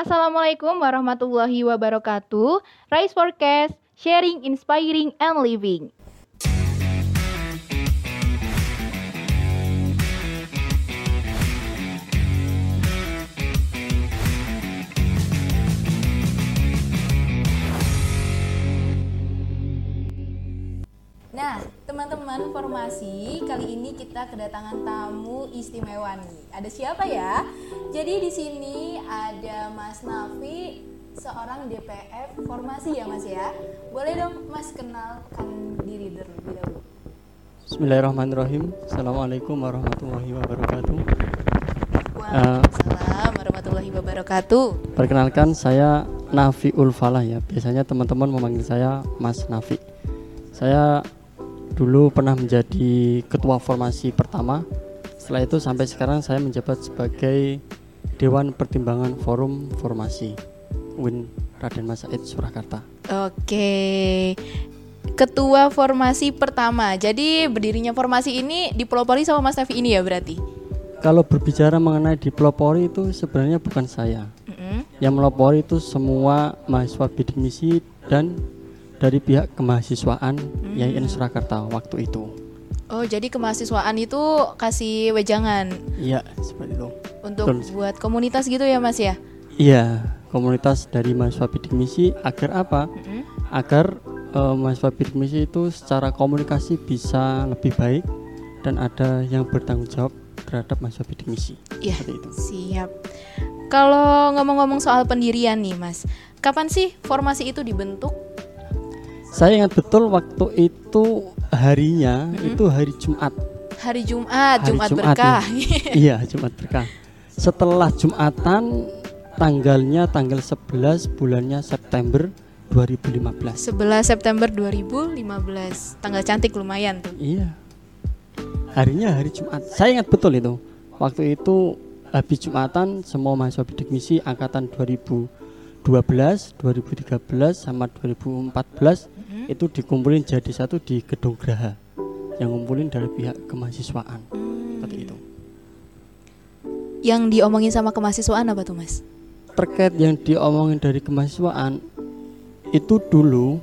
Assalamualaikum warahmatullahi wabarakatuh. Rise Forecast, sharing, inspiring, and living. Nah, teman-teman formasi, kali ini kita kedatangan tamu istimewa nih. Ada siapa ya? Jadi di sini ada Mas Nafi, seorang DPF formasi ya Mas ya. Boleh dong Mas kenalkan diri terlebih dahulu. Bismillahirrahmanirrahim. Assalamualaikum warahmatullahi wabarakatuh. Waalaikumsalam warahmatullahi wabarakatuh. Perkenalkan saya Nafi Ulfalah ya. Biasanya teman-teman memanggil saya Mas Nafi. Saya dulu pernah menjadi ketua formasi pertama. Setelah itu sampai sekarang saya menjabat sebagai Dewan Pertimbangan Forum Formasi UIN Raden Mas Said Surakarta. Oke. Ketua formasi pertama. Jadi berdirinya formasi ini dipelopori sama Mas Nafi ini ya berarti? Kalau berbicara mengenai dipelopori itu sebenarnya bukan saya. Mm-mm. Yang melopori itu semua mahasiswa bidik misi dan dari pihak kemahasiswaan YIN Surakarta waktu itu. Oh, jadi kemahasiswaan itu kasih wejangan Iya, seperti itu. untuk Betul. buat komunitas gitu ya, Mas ya? Iya, komunitas dari mahasiswa bidik misi agar apa? Mm-mm. Agar eh, mahasiswa bidik misi itu secara komunikasi bisa lebih baik dan ada yang bertanggung jawab terhadap mahasiswa bidik misi. Iya. Seperti itu. Siap. Kalau ngomong-ngomong soal pendirian nih, Mas. Kapan sih formasi itu dibentuk? Saya ingat betul waktu itu harinya Mm-mm. itu hari Jumat. Hari Jumat, Hari Jumat, Jumat, berkah. iya, Jumat berkah. Setelah Jumatan tanggalnya tanggal 11 bulannya September 2015. 11 September 2015. Tanggal cantik lumayan tuh. Iya. Harinya hari Jumat. Saya ingat betul itu. Waktu itu habis Jumatan semua mahasiswa bidik misi angkatan 2012, 2013 sama 2014 Mm-mm. itu dikumpulin jadi satu di Gedung Graha. Yang ngumpulin dari pihak kemahasiswaan. Hmm. Seperti itu. Yang diomongin sama kemahasiswaan apa tuh, Mas? terkait yang diomongin dari kemahasiswaan itu dulu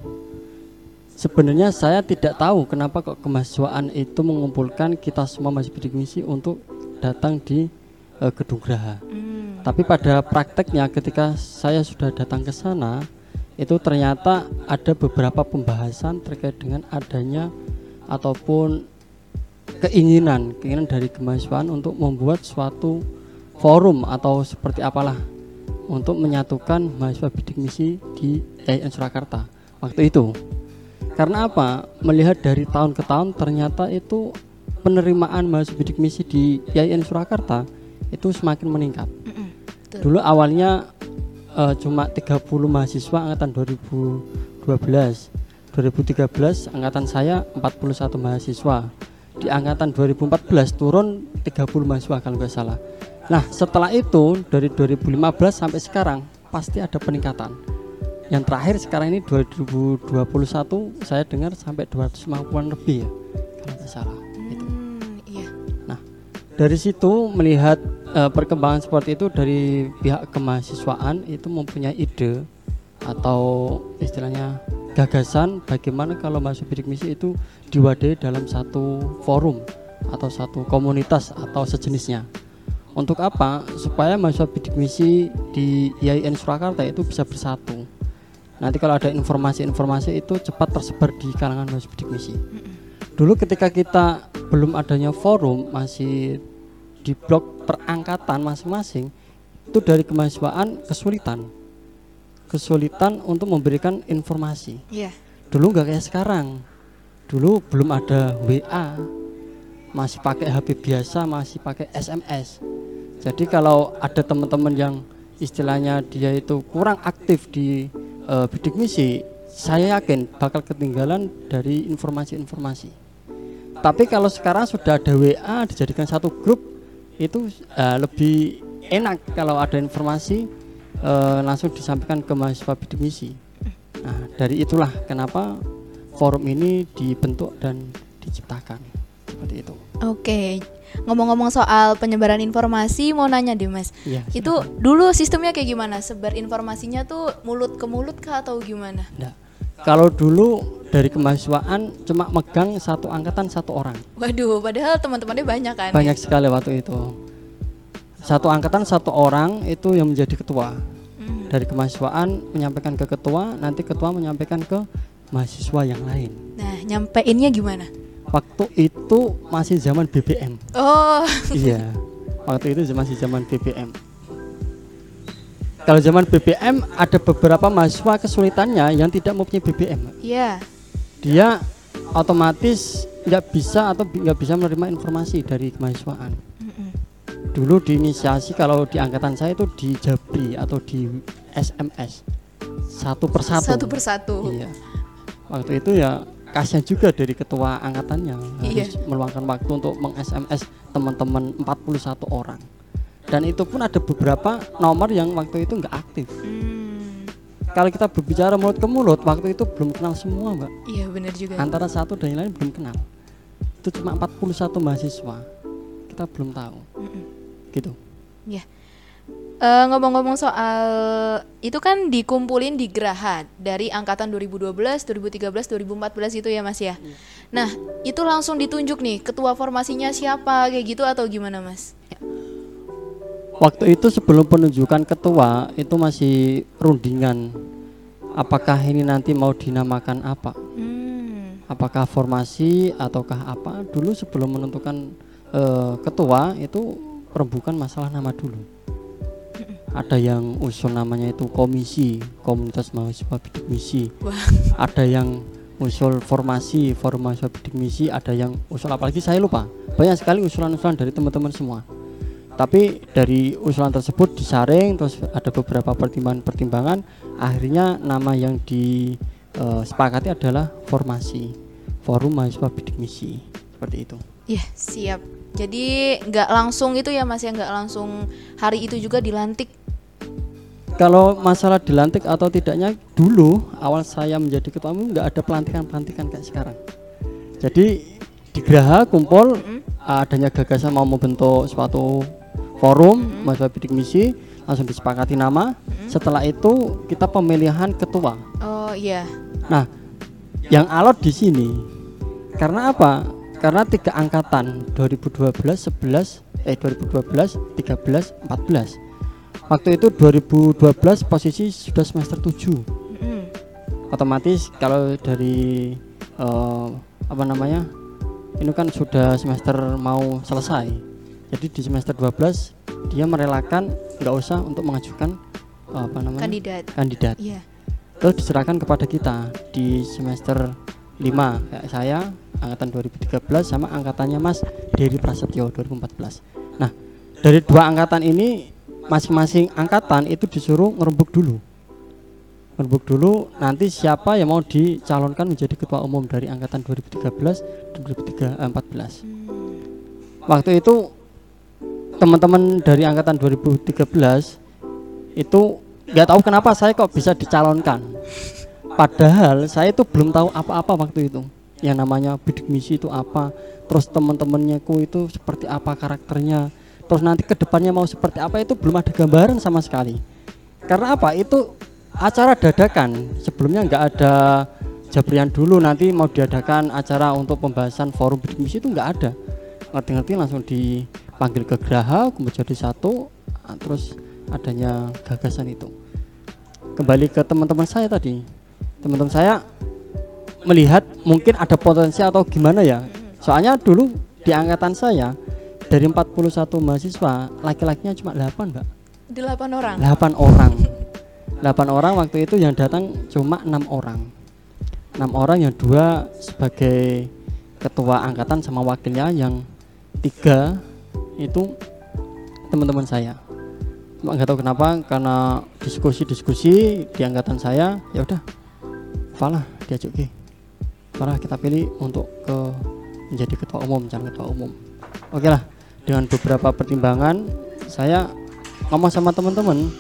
sebenarnya saya tidak tahu kenapa kok kemahasiswaan itu mengumpulkan kita semua bidik misi untuk datang di eh, gedung Graha. Hmm. Tapi pada prakteknya ketika saya sudah datang ke sana itu ternyata ada beberapa pembahasan terkait dengan adanya ataupun keinginan keinginan dari kemahasiswaan untuk membuat suatu forum atau seperti apalah untuk menyatukan mahasiswa bidik misi di YIN Surakarta waktu itu. Karena apa? Melihat dari tahun ke tahun ternyata itu penerimaan mahasiswa bidik misi di YIN Surakarta itu semakin meningkat. Dulu awalnya eh, cuma 30 mahasiswa angkatan 2012. 2013 angkatan saya 41 mahasiswa. Di angkatan 2014 turun 30 mahasiswa kalau nggak salah. Nah, setelah itu dari 2015 sampai sekarang pasti ada peningkatan. Yang terakhir sekarang ini 2021 saya dengar sampai 250-an lebih ya kalau nggak salah. Itu. Hmm, iya. Dari situ melihat eh, perkembangan seperti itu dari pihak kemahasiswaan itu mempunyai ide atau istilahnya gagasan bagaimana kalau mahasiswa bidik misi itu diwadahi dalam satu forum atau satu komunitas atau sejenisnya. Untuk apa? Supaya mahasiswa bidik misi di IAIN Surakarta itu bisa bersatu. Nanti kalau ada informasi-informasi itu cepat tersebar di kalangan mahasiswa bidik misi. Dulu ketika kita belum adanya forum masih di blok perangkatan masing-masing itu dari kemahasiswaan kesulitan. Kesulitan untuk memberikan informasi. Iya. dulu nggak kayak sekarang. Dulu belum ada WA masih pakai HP biasa masih pakai SMS jadi kalau ada teman-teman yang istilahnya dia itu kurang aktif di eh, bidik misi saya yakin bakal ketinggalan dari informasi-informasi. Tapi kalau sekarang sudah ada WA dijadikan satu grup itu eh, lebih enak kalau ada informasi eh, langsung disampaikan ke mahasiswa bidik misi. Nah, dari itulah kenapa forum ini dibentuk dan diciptakan seperti itu. Oke. ngomong-ngomong soal penyebaran informasi, mau nanya deh mas, Iya, itu dulu sistemnya kayak gimana? Sebar informasinya tuh mulut ke mulut kah atau gimana? Nggak. Kalau dulu dari kemahasiswaan cuma megang satu angkatan satu orang. Waduh, padahal teman-temannya banyak kan? Banyak sekali waktu itu. Satu angkatan satu orang itu yang menjadi ketua. Hmm. Dari kemahasiswaan menyampaikan ke ketua, nanti ketua menyampaikan ke mahasiswa yang lain. Nah, nyampeinnya gimana? Waktu itu masih zaman BBM. Oh, iya. Waktu itu masih zaman BBM. Kalau zaman BBM ada beberapa mahasiswa kesulitannya yang tidak mempunyai BBM. iya. Dia otomatis nggak bisa atau nggak bisa menerima informasi dari kemahasiswaan. Mm-mm. Dulu diinisiasi kalau di angkatan saya itu di Jabri atau di SMS satu persatu. Satu persatu. Iya. Waktu itu ya kasihan juga dari ketua angkatannya Iya. harus meluangkan waktu untuk meng-SMS teman-teman 41 orang. Dan itu pun ada beberapa nomor yang waktu itu nggak aktif. Hmm, Kalau kita berbicara mulut ke mulut, waktu itu belum kenal semua, Mbak. Iya benar juga. Antara satu dan yang lain belum kenal. Itu cuma 41 mahasiswa. Kita belum tahu. Mm-mm. Gitu. Ya. Eh, ngomong-ngomong soal itu kan dikumpulin di Geraha dari angkatan 2012, 2013, 2014 itu ya Mas ya. Nah, itu langsung ditunjuk nih ketua formasinya siapa kayak gitu atau gimana Mas? Waktu itu sebelum penunjukan ketua itu masih rundingan. Apakah ini nanti mau dinamakan apa? Hmm. Apakah formasi ataukah apa? Dulu sebelum menentukan eh, ketua itu rembukan masalah nama dulu. Ada yang usul namanya itu komisi, komunitas mahasiswa bidik misi. Wah. Ada yang usul formasi, forum mahasiswa bidik misi, ada yang usul apalagi saya lupa. Banyak sekali usulan-usulan dari teman-teman semua. Tapi dari usulan tersebut disaring terus ada beberapa pertimbangan-pertimbangan akhirnya nama yang disepakati adalah formasi forum mahasiswa bidik misi seperti itu. Ya, siap. Jadi nggak langsung itu ya Mas ya nggak langsung hari itu juga dilantik. Kalau masalah dilantik atau tidaknya dulu awal saya menjadi ketua umum nggak ada pelantikan-pelantikan kayak sekarang. Jadi di Geraha kumpul Mm-mm. adanya gagasan mau membentuk suatu forum mahasiswa bidik misi langsung disepakati nama. Setelah itu kita pemilihan ketua. Oh iya. Nah, yang alot di sini karena apa? Karena tiga angkatan 2012, 11, eh 2012, 13, 14. Waktu itu 2012 posisi sudah semester 7. Mm-mm. Otomatis kalau dari eh, apa namanya? Ini kan sudah semester mau selesai. Jadi di semester 12 dia merelakan nggak usah untuk mengajukan eh, apa namanya? Kandidat. kandidat Iya. terus diserahkan kepada kita di semester 5 kayak saya angkatan 2013 sama angkatannya Mas Dery Prasetyo 2014 nah dari dua angkatan ini masing-masing angkatan itu disuruh ngerembuk dulu ngerembuk dulu nanti siapa yang mau dicalonkan menjadi ketua umum dari angkatan 2013 dan 2014 Hmm. waktu itu teman-teman dari angkatan 2013 itu nggak tahu kenapa saya kok bisa dicalonkan. Padahal saya itu belum tahu apa-apa waktu itu. Yang namanya bidik misi itu apa terus teman-temannya ku itu seperti apa karakternya terus nanti ke depannya mau seperti apa itu belum ada gambaran sama sekali. Karena apa? Itu acara dadakan. Sebelumnya nggak ada jabrian dulu nanti mau diadakan acara untuk pembahasan forum bidik misi itu nggak ada. Ngerti-ngerti langsung dipanggil ke Geraha kemudian jadi satu. Ah, terus adanya gagasan itu. Kembali ke teman-teman saya tadi. Teman-teman saya melihat mungkin ada potensi atau gimana ya. Soalnya dulu di angkatan saya dari 41 mahasiswa laki-lakinya cuma 8 mbak. Delapan orang. 8 orang. 8 orang waktu itu yang datang cuma enam orang. Enam orang yang dua sebagai ketua angkatan sama wakilnya yang tiga itu teman-teman saya. Nggak tahu kenapa karena diskusi-diskusi di angkatan saya ya udah Falah diajak ke kita pilih untuk ke menjadi ketua umum calon ketua umum. Oke lah dengan beberapa pertimbangan saya ngomong sama teman-teman.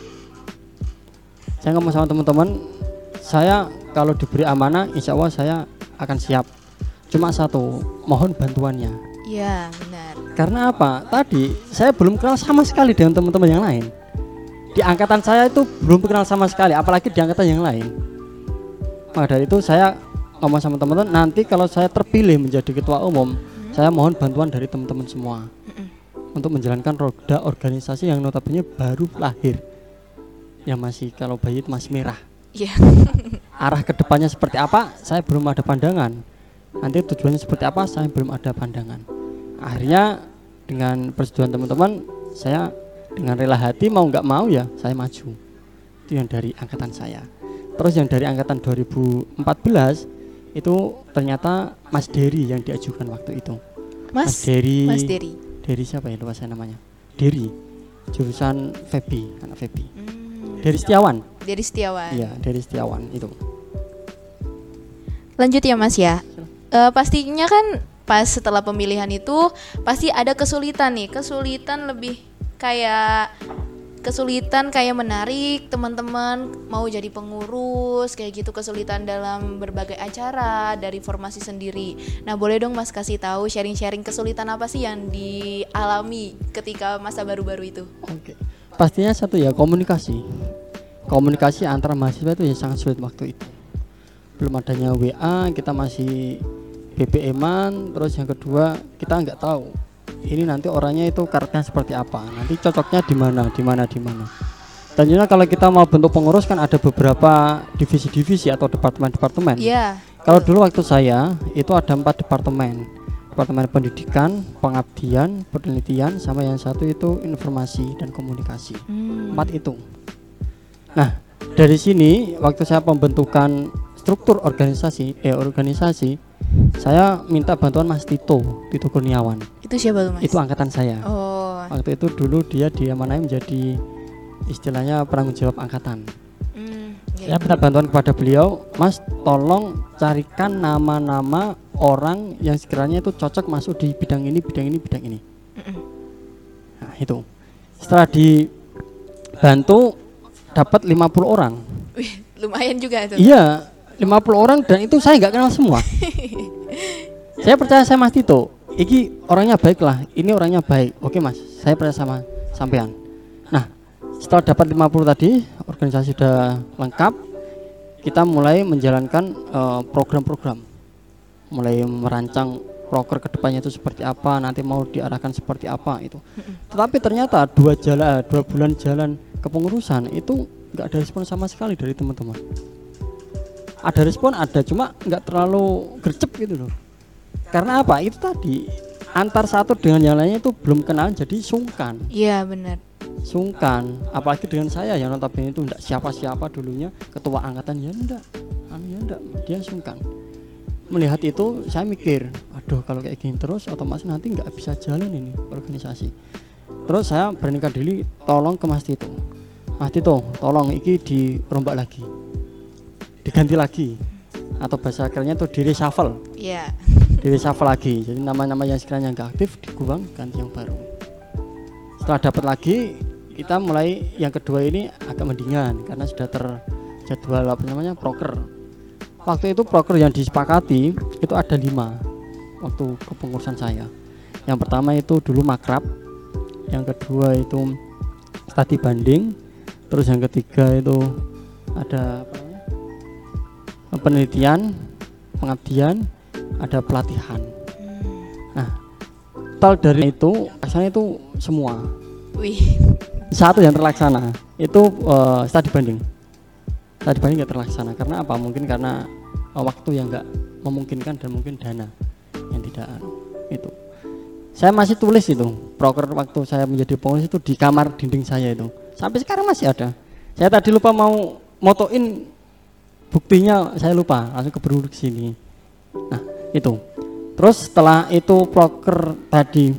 Saya ngomong sama teman-teman saya kalau diberi amanah insya Allah saya akan siap. Cuma satu mohon bantuannya Iya, benar. Karena apa? Tadi saya belum kenal sama sekali dengan teman-teman yang lain. Di angkatan saya itu belum kenal sama sekali, apalagi di angkatan yang lain. Maka dari itu saya ngomong sama teman-teman, nanti kalau saya terpilih menjadi ketua umum, saya mohon bantuan dari teman-teman semua untuk menjalankan roda organisasi yang notabene baru lahir. Yang masih kalau bayi itu masih merah. Iya. Arah ke depannya seperti apa? Saya belum ada pandangan. Nanti tujuannya seperti apa? Saya belum ada pandangan. Akhirnya dengan persetujuan teman-teman, saya dengan rela hati mau nggak mau ya saya maju. Itu yang dari angkatan saya. Terus yang dari angkatan 2014 itu ternyata Mas Dery yang diajukan waktu itu. Mas, Mas Dery. Mas Dery. Dery siapa ya lupa saya namanya. Dery. Jurusan Febi, anak Febi. Hmm, Dery Setiawan. Dery Setiawan. Iya, Dery Setiawan itu. Lanjut ya Mas ya. Eh, pastinya kan pas setelah pemilihan itu pasti ada kesulitan nih, kesulitan lebih kayak kesulitan kayak menarik teman-teman mau jadi pengurus kayak gitu kesulitan dalam berbagai acara dari formasi sendiri. Nah boleh dong Mas kasih tahu sharing-sharing kesulitan apa sih yang dialami ketika masa baru-baru itu? Oke. Pastinya satu ya komunikasi. Komunikasi antara mahasiswa itu ya sangat sulit waktu itu. Belum adanya WA, kita masih BBM-an, terus yang kedua kita nggak tahu ini nanti orangnya itu karakternya seperti apa, nanti cocoknya di mana, di mana, di mana. Juga kalau kita mau bentuk pengurus kan ada beberapa divisi-divisi atau departemen-departemen. Iya. Kalau dulu waktu saya itu ada empat departemen, departemen pendidikan, pengabdian, penelitian, sama yang satu itu informasi dan komunikasi. Hmm. Empat itu. Nah dari sini waktu saya pembentukan struktur organisasi, eh organisasi, saya minta bantuan Mas Tito, Tito Kurniawan. Itu siapa tuh Mas? Itu angkatan saya. Oh. Waktu itu dulu dia diamanai menjadi istilahnya penanggung jawab angkatan. Hmm, Saya minta bantuan kepada beliau, Mas tolong carikan nama-nama orang yang sekiranya itu cocok masuk di bidang ini, bidang ini, bidang ini. Mm-mm. Nah, itu. Setelah dibantu dapat 50 orang. Wih, lumayan juga itu. Iya, 50 orang dan itu saya nggak kenal semua. saya percaya saya Mas Tito. Iki orangnya baik lah, ini orangnya baik. Oke Mas, saya percaya sama sampean. Nah, setelah dapat 50 tadi, organisasi sudah lengkap, kita mulai menjalankan eh, program-program. mulai merancang proker ke depannya itu seperti apa, nanti mau diarahkan seperti apa itu. Tetapi ternyata dua jalan, dua bulan jalan kepengurusan itu nggak ada respon sama sekali dari teman-teman ada respon ada cuma nggak terlalu gercep gitu loh. Karena apa? Itu tadi antar satu dengan yang lainnya itu belum kenal jadi sungkan. Iya benar. sungkan. Apalagi dengan saya yang notabene itu enggak siapa-siapa dulunya ketua angkatan ya enggak anu ya enggak dia sungkan. Melihat itu saya mikir aduh kalau kayak gini terus otomatis nanti nggak bisa jalan ini organisasi. Terus saya beranikan diri tolong ke Mas Tito. Mas Tito tolong iki dirombak lagi diganti lagi. Atau bahasa kerennya itu di reshuffle. Iya. di reshuffle lagi. Jadi nama-nama yang sekiranya nggak aktif dibuang ganti yang baru. Setelah dapat lagi kita mulai yang kedua ini agak mendingan karena sudah terjadwal apa namanya proker. Waktu itu proker yang disepakati itu ada lima waktu kepengurusan saya. Yang pertama itu dulu makrab yang kedua itu studi banding terus yang ketiga itu ada apa penelitian pengabdian ada pelatihan. Nah total dari itu asalnya itu semua. Wih. satu yang terlaksana itu eh, studi banding. Studi banding nggak terlaksana karena apa? Mungkin karena eh, waktu yang nggak memungkinkan dan mungkin dana yang tidak itu. Saya masih tulis itu proker waktu saya menjadi pengurus itu di kamar dinding saya itu. Sampai sekarang masih ada. Saya tadi lupa mau motoin buktinya saya lupa langsung keburu ke sini. Nah itu. Terus setelah itu proker tadi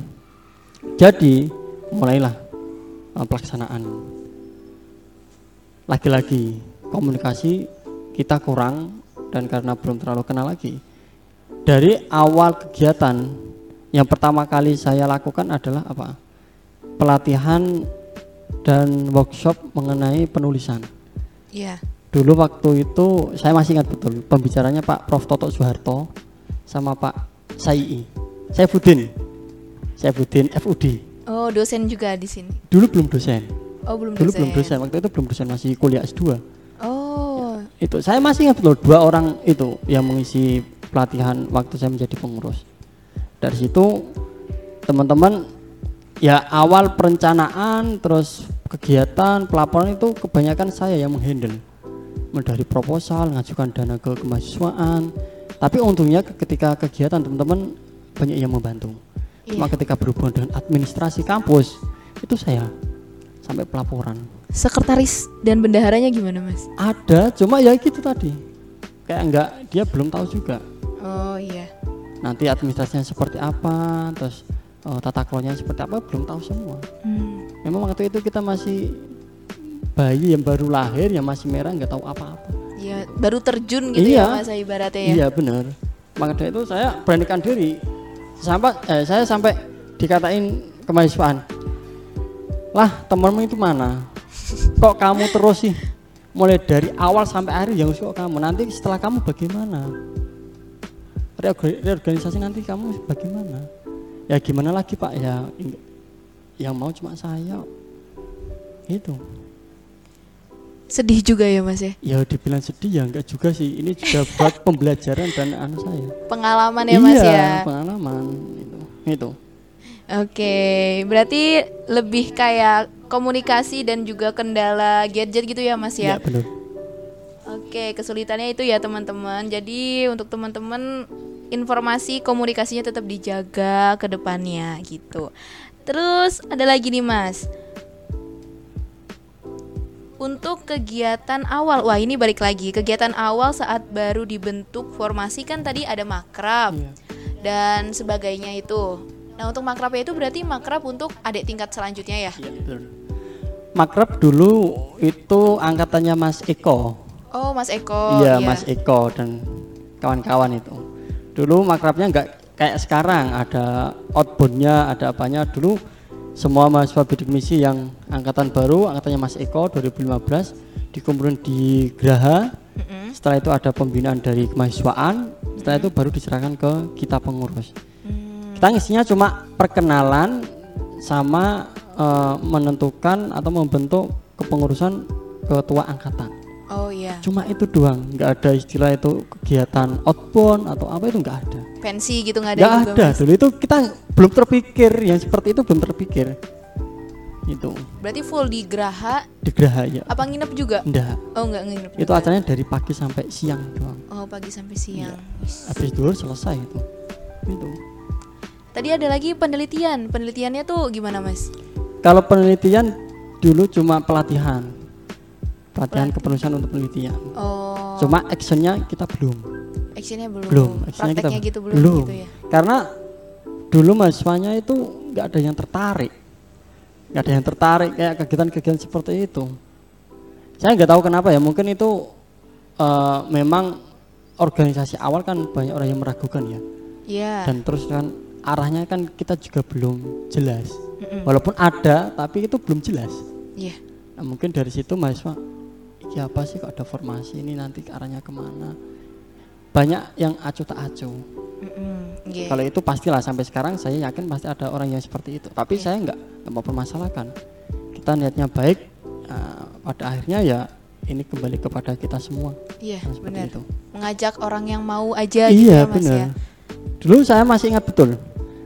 jadi mulailah uh, pelaksanaan. Lagi-lagi komunikasi kita kurang dan karena belum terlalu kenal lagi. Dari awal kegiatan yang pertama kali saya lakukan adalah apa? Pelatihan dan workshop mengenai penulisan. Iya. Dulu waktu itu saya masih ingat betul pembicaranya Pak Prof Toto Soeharto sama Pak Sai Saifuddin Saifuddin FUD. Oh, dosen juga di sini. Dulu belum dosen. Oh, belum Dulu dosen. belum dosen. Waktu itu belum dosen masih kuliah S2. Oh, Itu saya masih ingat betul dua orang itu yang mengisi pelatihan waktu saya menjadi pengurus. Dari situ teman-teman ya awal perencanaan terus kegiatan pelaporan itu kebanyakan saya yang menghandle dari proposal ngajukan dana ke kemahasiswaan tapi untungnya ke- ketika kegiatan teman-teman banyak yang membantu cuma iya. ketika berhubungan dengan administrasi kampus itu saya sampai pelaporan Sekretaris dan bendaharanya gimana, Mas? ada cuma ya gitu tadi kayak enggak dia belum tahu juga Oh, iya. nanti administrasinya seperti apa terus eh, tata kelolanya seperti apa belum tahu semua Hmm. memang waktu itu kita masih bayi yang baru lahir yang masih merah nggak tahu apa-apa. Iya, baru terjun gitu Iya. ya, Mas ibaratnya ya. iya benar. Maka dari itu saya beranikan diri. Sampai eh, saya sampai dikatain kemahasiswaan lah temanmu itu mana? Kok kamu terus sih? Mulai dari awal sampai akhir yang usul kamu? Nanti setelah kamu bagaimana? Reorga- reorganisasi nanti kamu bagaimana? Ya gimana lagi pak? Ya yang mau cuma saya. Itu Sedih juga ya, Mas ya. ya dibilang sedih ya enggak juga sih ini juga buat pembelajaran dan anu saya Pengalaman ya, Mas iya, ya. pengalaman itu itu Oke, berarti lebih kayak komunikasi dan juga kendala gadget gitu ya, Mas ya ya. benar Oke, kesulitannya itu ya teman-teman. Jadi untuk teman-teman informasi komunikasinya tetap dijaga ke depannya gitu. Terus ada lagi nih Mas. Untuk kegiatan awal, wah ini balik lagi kegiatan awal saat baru dibentuk formasi kan tadi ada makrab Iya. dan sebagainya itu. Nah untuk makrabnya itu berarti makrab untuk adik tingkat selanjutnya ya? Iya, betul. Makrab dulu itu angkatannya Mas Eko. Oh Mas Eko, iya, Mas Eko dan kawan-kawan itu. Dulu makrabnya nggak kayak sekarang ada outboundnya, ada apanya. Dulu semua mahasiswa bidik misi yang angkatan baru, angkatannya Mas Eko 2015 dikumpulin di Graha. Setelah itu ada pembinaan dari kemahasiswaan. Setelah itu baru diserahkan ke kita pengurus. Hmm, Kita ngisinya cuma perkenalan sama eh, menentukan atau membentuk kepengurusan ketua angkatan. Oh iya, Cuma itu doang, nggak ada istilah itu kegiatan outbound atau apa itu nggak ada. Pensi gitu nggak ada Nggak juga ada. Dulu itu kita belum terpikir yang seperti itu belum terpikir. Itu Berarti full di Graha di Graha ya. apa nginep juga? Enggak. Oh nggak nginep. Itu juga. acaranya dari pagi sampai siang doang. Oh pagi sampai siang. Wis. Habis dulu selesai itu. Itu. Tadi ada lagi penelitian. Penelitiannya tuh gimana mas? Kalau penelitian dulu cuma pelatihan. Pelatihan kepenulisan untuk penelitian. Oh. Cuma actionnya kita belum. Actionnya belum. Belum. actionnya kita gitu belum, belum. gitu ya. Karena dulu mahasiswanya itu nggak ada yang tertarik. Nggak ada yang tertarik kayak kegiatan-kegiatan seperti itu. Saya nggak tahu kenapa ya. Mungkin itu eh, memang organisasi awal kan banyak orang yang meragukan ya. Iya. Dan terus kan arahnya kan kita juga belum jelas. Mm-mm. Walaupun ada, tapi itu belum jelas. Iya. Nah, mungkin dari situ mahasiswa, ya apa sih kok ada formasi ini nanti arahnya ke mana? Banyak yang acuh tak acuh. Mm-mm. Iya. Kalau itu pastilah sampai sekarang saya yakin pasti ada orang yang seperti itu. Tapi Iya. saya nggak mau permasalahkan. Kita niatnya baik. eh, pada akhirnya ya ini kembali kepada kita semua. Iya seperti benar. itu. Mengajak orang yang mau aja gitu iya ya mas benar. ya. Dulu saya masih ingat betul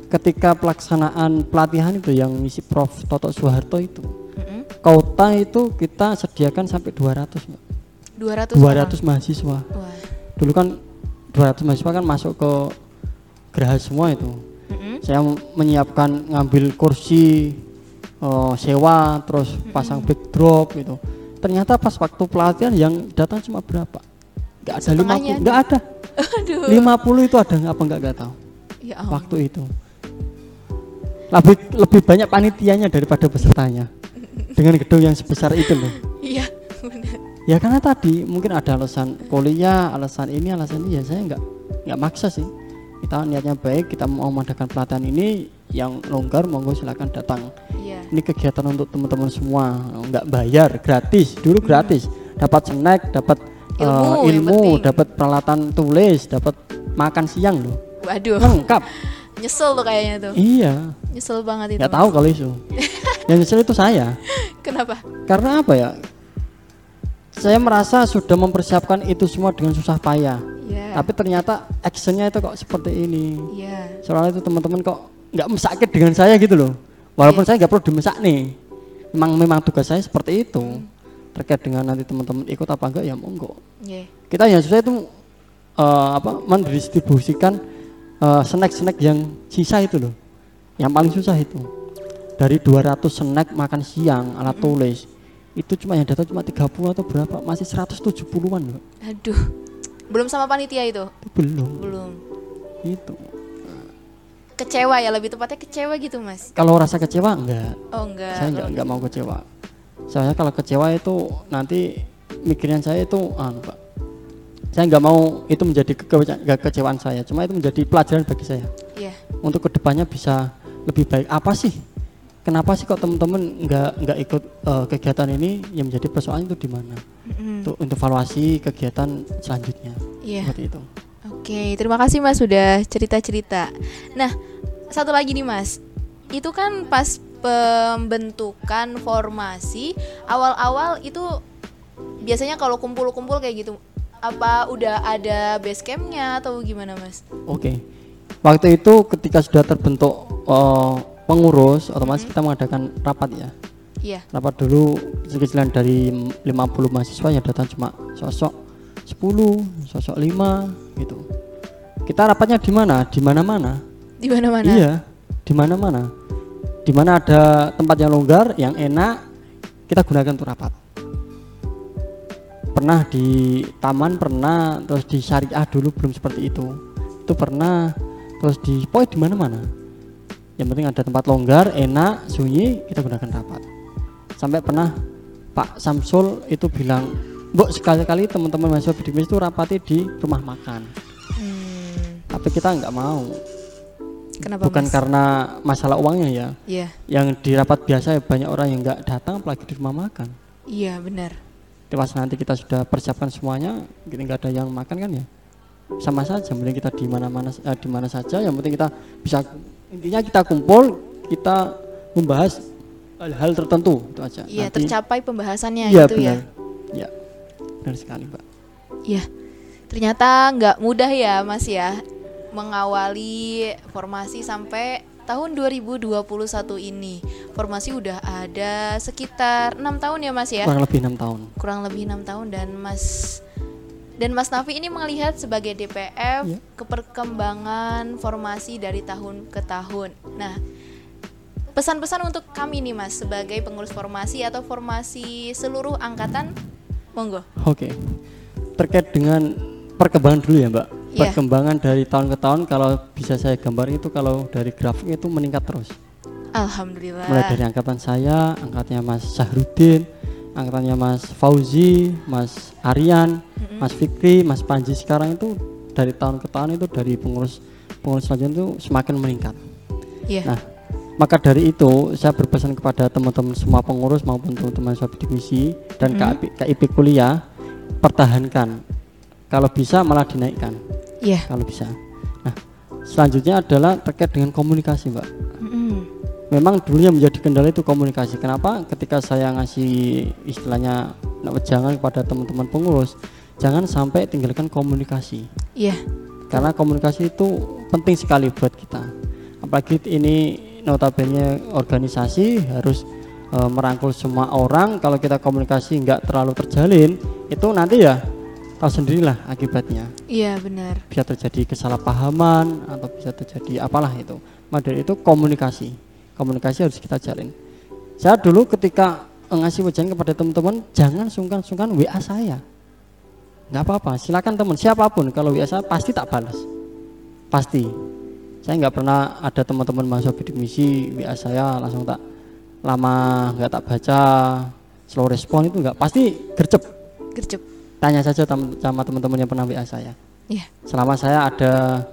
ketika pelaksanaan pelatihan itu yang misi Prof Toto Soeharto itu. Mm-mm. Kota itu kita sediakan sampai 200 Mbak. 200 200 mahasiswa. orang. Wah. Dulu kan 200 mahasiswa kan masuk ke geraha semua itu. Mm-mm. Saya menyiapkan ngambil kursi eh, sewa terus pasang backdrop gitu. Ternyata pas waktu pelatihan yang datang cuma berapa? Enggak ada Setengahnya 50, enggak ada. Aduh. 50 itu ada nggak apa enggak enggak tahu Ya ampun. waktu itu. Lebih lebih banyak panitianya daripada pesertanya. Dengan gedung yang sebesar itu loh. Iya. benar. Ya karena tadi mungkin ada alasan kuliah, alasan ini, alasan ini ya saya nggak nggak maksa sih. Kita niatnya baik, kita mau mengadakan pelatihan ini yang longgar monggo silakan datang. Iya. Ini kegiatan untuk teman-teman semua, nggak bayar, gratis. Dulu gratis. Dapat snack, dapat Hmm. Ilmu yang ilmu, dapat peralatan tulis, dapat makan siang loh. Waduh. Lengkap. Nyesel tuh kayaknya tuh. iya, Nyesel banget itu. nggak tahu kalau itu yang nyesel itu saya Kenapa? karena apa ya saya merasa sudah mempersiapkan itu semua dengan susah payah. Iya. tapi ternyata actionnya itu kok seperti ini. Iya. soalnya itu teman-teman kok nggak mesakit dengan saya gitu loh. Walaupun saya nggak perlu dimesak nih. Memang memang tugas saya seperti itu. Terkait dengan nanti teman-teman ikut apa enggak ya monggo. Iya. kita yang susah itu eh, apa mendistribusikan eh, snack-snack yang sisa itu loh. Yang paling susah itu. Dari 200 snack makan siang alat tulis itu cuma yang datang cuma 30 atau berapa masih 170-an loh Aduh. Belum sama panitia itu? belum Belum. itu Kecewa ya lebih tepatnya kecewa gitu, Mas. kalau rasa kecewa enggak Oh, enggak. saya enggak enggak mau kecewa saya kalau kecewa itu nanti mikiran saya itu anu pak saya nggak mau itu menjadi keke- kekecewaan saya cuma itu menjadi pelajaran bagi saya Iya. untuk ke depannya bisa lebih baik apa sih kenapa sih kok teman-teman nggak nggak ikut eh, kegiatan ini yang menjadi persoalan itu di mana untuk untuk evaluasi kegiatan selanjutnya Iya. seperti itu Oke, terima kasih Mas sudah cerita-cerita. Nah, satu lagi nih Mas. Itu kan pas pembentukan formasi awal-awal itu biasanya kalau kumpul-kumpul kayak gitu apa udah ada base campnya atau gimana Mas? oke waktu itu ketika sudah terbentuk eh, pengurus otomatis kita mengadakan rapat ya Iya. rapat dulu sekecilan dari 50 mahasiswa yang datang cuma sosok 10, sosok 5 gitu. Kita rapatnya di mana? Di mana-mana. Di mana-mana. Iya, di mana-mana. Di mana ada tempat yang longgar, yang enak, kita gunakan untuk rapat. Pernah di taman, pernah terus di syariah dulu belum seperti itu. Itu pernah terus di pokoknya di mana-mana. Yang penting ada tempat longgar, enak, sunyi, kita gunakan rapat. Sampai pernah Pak Samsul itu bilang, "Bu, sekali-kali teman-teman mahasiswa bidik itu rapati di rumah makan." Hmm, Tapi kita nggak mau. kenapa Bukan Mas? karena masalah uangnya ya. Iya. Yang di rapat biasa ya banyak orang yang nggak datang apalagi di rumah makan. Iya, benar. Pas nanti kita sudah persiapkan semuanya, kita nggak ada yang makan kan ya. Sama saja, mending kita di mana-mana eh, di mana saja. Yang penting kita bisa intinya kita kumpul, kita membahas hal-hal tertentu itu aja. Iya, Nanti- tercapai pembahasannya Iya gitu benar. ya. Iya. Benar sekali, Mbak. Iya, ternyata nggak mudah ya Mas ya mengawali formasi sampai tahun 2021 ini. Formasi udah ada sekitar enam tahun ya Mas ya, Kurang lebih enam tahun. kurang lebih enam tahun dan Mas dan Mas Nafi ini melihat sebagai DPF Iya. keperkembangan formasi dari tahun ke tahun. Nah, pesan-pesan untuk kami nih Mas sebagai pengurus formasi atau formasi seluruh angkatan, monggo. Oke. Terkait dengan perkembangan dulu ya, Mbak. Iya. Perkembangan dari tahun ke tahun kalau bisa saya gambar itu kalau dari grafik itu meningkat terus. Alhamdulillah. Mulai dari angkatan saya, angkatnya Mas Sahrudin, angkatannya Mas Fauzi, Mas Aryan, Mas Fikri, Mas Panji sekarang itu dari tahun ke tahun itu dari pengurus pengurus selanjutnya itu semakin meningkat. Iya. Nah, maka dari itu saya berpesan kepada teman-teman semua pengurus maupun teman-teman sobat divisi dan KIP, KIP kuliah pertahankan. Kalau bisa malah dinaikkan Iya. kalau bisa. Nah, selanjutnya adalah terkait dengan komunikasi, Mbak. Mm-mm. Memang dulu yang menjadi kendala itu komunikasi. Kenapa? Ketika saya ngasih istilahnya jangan kepada teman-teman pengurus, jangan sampai tinggalkan komunikasi. Iya. karena komunikasi itu penting sekali buat kita. Apalagi ini notabene organisasi harus e, merangkul semua orang. Kalau kita komunikasi nggak terlalu terjalin itu nanti ya tahu sendirilah akibatnya. Iya, benar. bisa terjadi kesalahpahaman atau bisa terjadi apalah itu. Maka dari itu komunikasi. Komunikasi harus kita jalin. Saya dulu ketika ngasih wejangan kepada teman-teman jangan sungkan-sungkan WA saya nggak apa-apa silakan teman. Siapa pun kalau saya pasti tak balas. Pasti. Saya nggak pernah ada teman-teman mahasiswa bidik misi WA saya langsung tak lama nggak tak baca slow respon itu nggak. Pasti gercep. Gercep. tanya saja tem- sama teman-teman yang pernah WA saya. Iya. selama saya ada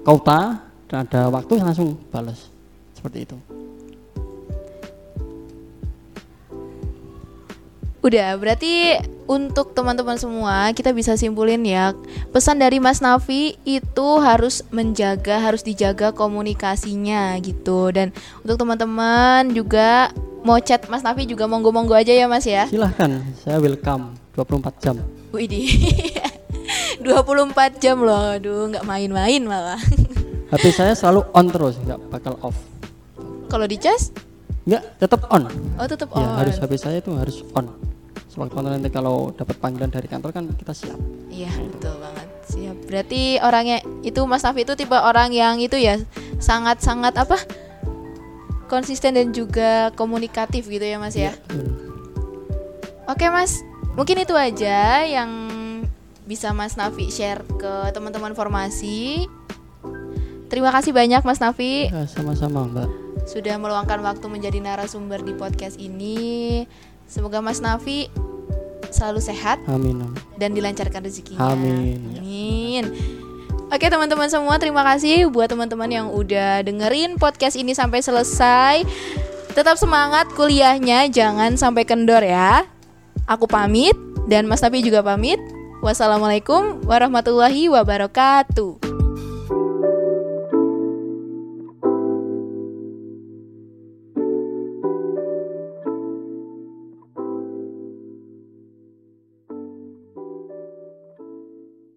kota dan ada waktu saya langsung balas. Seperti itu. Udah, berarti untuk teman-teman semua kita bisa simpulin ya pesan dari Mas Nafi itu harus menjaga, harus dijaga komunikasinya gitu. Dan untuk teman-teman juga mau chat Mas Nafi juga monggo-monggo aja ya Mas ya. Silahkan, saya welcome 24 jam. Widih. 24 jam loh, aduh nggak main-main malah. HP saya selalu on terus, nggak bakal off. Kalau di cas? Nggak, tetap on. Oh tetap Ya, on. harus HP saya itu harus on. Sewaktu nanti kalau dapat panggilan dari kantor kan kita siap. Iya betul banget siap. Berarti orangnya itu Mas Nafi itu tipe orang yang itu ya sangat-sangat apa konsisten dan juga komunikatif gitu ya Mas ya. Betul. Oke Mas, mungkin itu aja yang bisa Mas Nafi share ke teman-teman formasi. Terima kasih banyak Mas Nafi Ya, sama-sama, Mbak. sudah meluangkan waktu menjadi narasumber di podcast ini. Semoga Mas Nafi selalu sehat Amin. amin. dan dilancarkan rezekinya. Amin. Amin. Oke teman-teman semua terima kasih buat teman-teman yang udah dengerin podcast ini sampai selesai. Tetap semangat kuliahnya, jangan sampai kendor ya. Aku pamit dan Mas Nafi juga pamit. Wassalamualaikum warahmatullahi wabarakatuh.